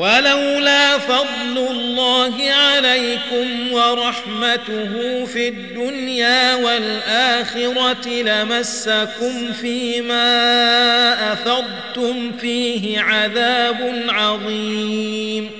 ولولا فضل الله عليكم ورحمته في الدنيا والآخرة لمسكم فيما أفضتم فيه عذاب عظيم.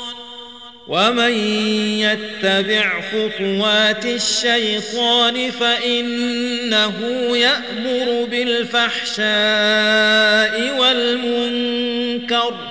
ومن يتبع خطوات الشيطان فإنه يأمر بالفحشاء والمنكر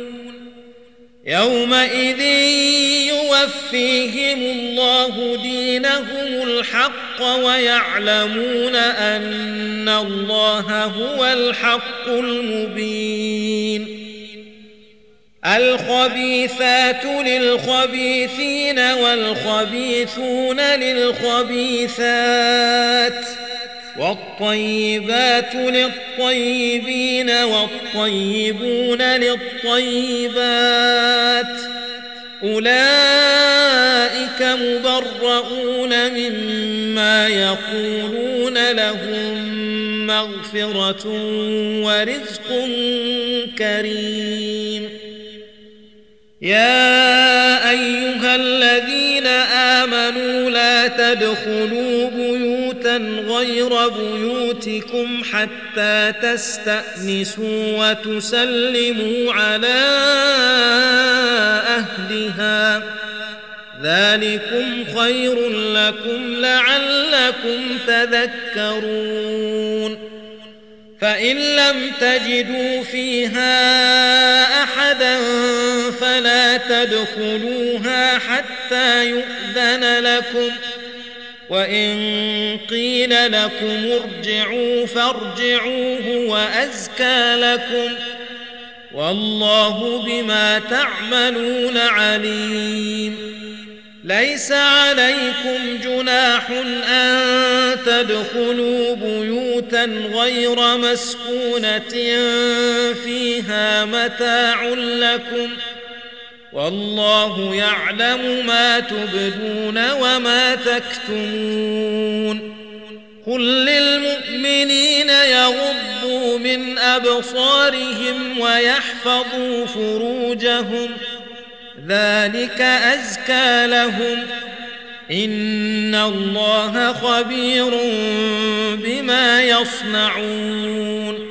يومئذ يوفيهم الله دينهم الحق ويعلمون أن الله هو الحق المبين. الخبيثات للخبيثين والخبيثون للخبيثات والطيبات للطيبين والطيبون للطيبات أولئك مبرؤون مما يقولون لهم مغفرة ورزق كريم. يا أيها الذين آمنوا لا تدخلوا بيوتا غير بيوتكم حتى تستأنسوا وتسلموا على أهلها. ذلكم خير لكم لعلكم تذكرون. فإن لم تجدوا فيها أحدا فلا تدخلوها حتى يؤذن لكم. وإن قيل لكم ارجعوا فارجعوه وأزكى لكم والله بما تعملون عليم. ليس عليكم جناح أن تدخلوا بيوتا غير مسكونة فيها متاع لكم والله يعلم ما تبدون وما تكتمون. قل للمؤمنين يغضوا من أبصارهم ويحفظوا فروجهم. ذلك أزكى لهم. إن الله خبير بما يصنعون.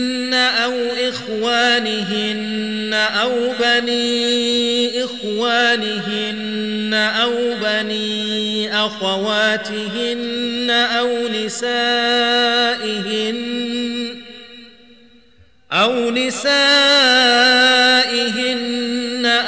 أو إخوانهن أو بني إخوانهن أو بني أخواتهن أو نسائهن أو نسائهن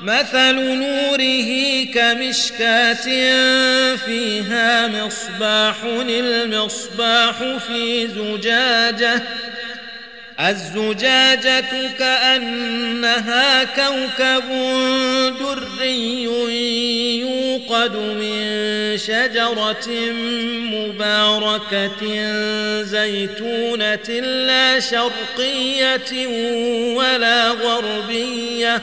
مثل نوره كمشكاة فيها مصباح المصباح في زجاجة. الزجاجة كأنها كوكب دري يوقد من شجرة مباركة زيتونة لا شرقية ولا غربية.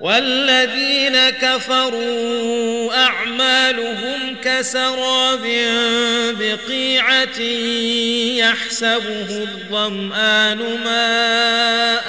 والذين كفروا أعمالهم كسراب بقيعة يحسبه الظمآن ماء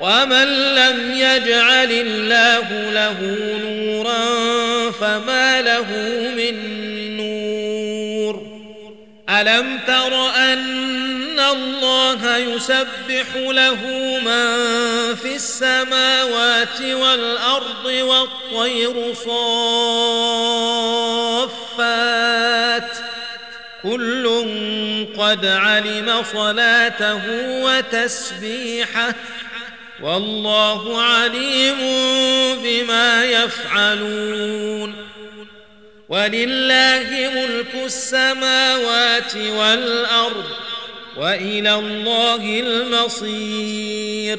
ومن لم يجعل الله له نورا فما له من نور الم تر ان الله يسبح له من في السماوات والارض والطير صافات كل قد علم صلاته وتسبيحه والله عليم بما يفعلون. ولله ملك السماوات والأرض وإلى الله المصير.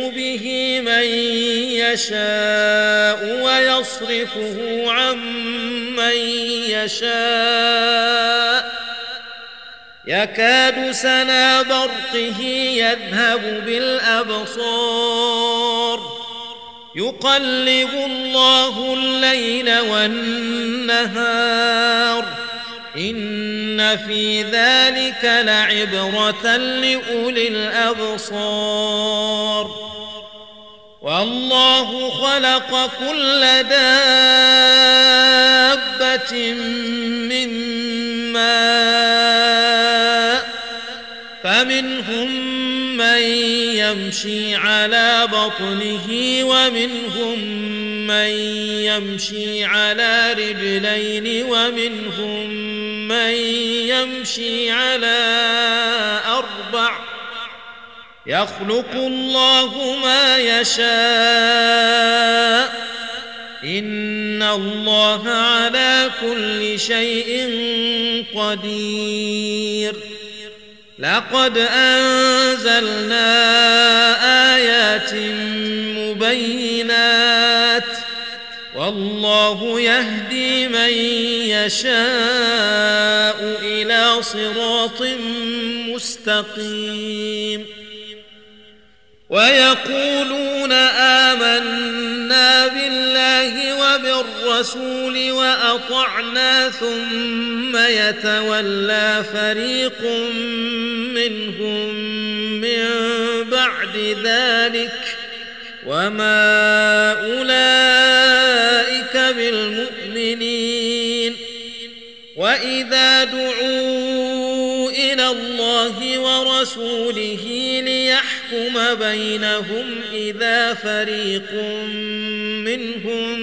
يشاء ويصرفه عن من يشاء. يكاد سنا برقه يذهب بالأبصار. يقلب الله الليل والنهار. إن في ذلك لعبرة لأولي الأبصار. والله خلق كل دابة من ماء فمنهم من يمشي على بطنه ومنهم من يمشي على رجلين ومنهم من يمشي على أربع يخلق الله ما يشاء. إن الله على كل شيء قدير. لقد أنزلنا آيات مبينات. والله يهدي من يشاء إلى صراط مستقيم. ويقولون آمنا بالله وبالرسول وأطعنا ثم يتولى فريق منهم من بعد ذلك وما أولئك بالمؤمنين وإذا دعوا إلى الله ورسوله ليحكم بينهم اذا فريق منهم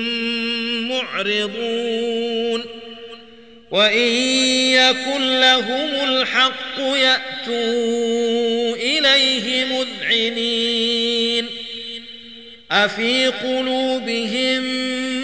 معرضون وان يكن لهم الحق ياتوا اليه مذعنين افي قلوبهم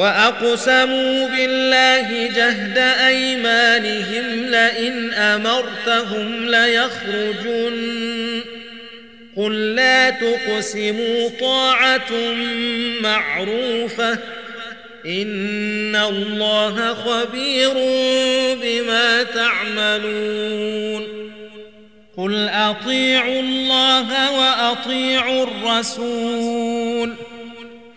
وأقسموا بالله جهد أيمانهم لئن أمرتهم ليخرجن قل لا تقسموا طاعة معروفة إن الله خبير بما تعملون قل أطيعوا الله وأطيعوا الرسول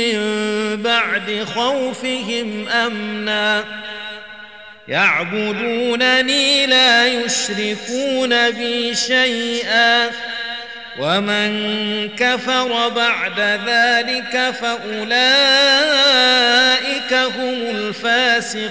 من بعد خوفهم أمنا. يعبدونني لا يشركون بي شيئا. ومن كفر بعد ذلك فأولئك هم الفاسقون.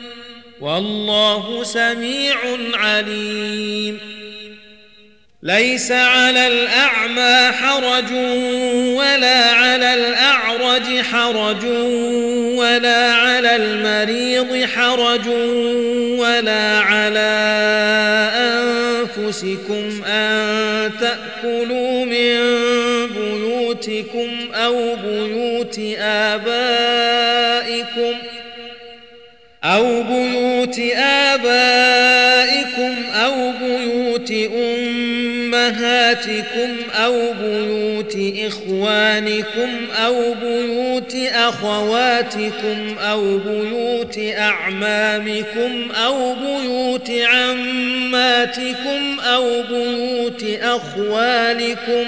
والله سميع عليم. ليس على الأعمى حرج ولا على الأعرج حرج ولا على المريض حرج ولا على أنفسكم أن تأكلوا من بيوتكم أو بيوت آبائكم أو بيوت آبائكم أو بيوت أمهاتكم أو بيوت إخوانكم أو بيوت أخواتكم أو بيوت أعمامكم أو بيوت عماتكم أو بيوت أخوالكم ۖ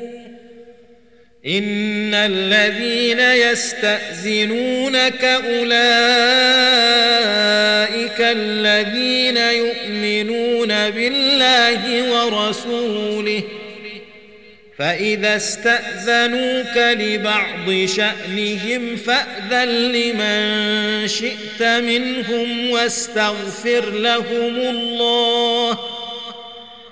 ان الذين يستاذنونك اولئك الذين يؤمنون بالله ورسوله فاذا استاذنوك لبعض شانهم فاذن لمن شئت منهم واستغفر لهم الله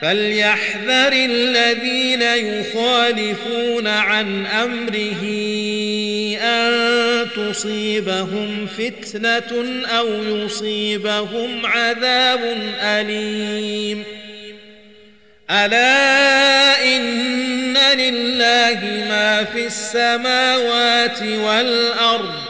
فليحذر الذين يخالفون عن أمره أن تصيبهم فتنة أو يصيبهم عذاب أليم. ألا إن لله ما في السماوات والأرض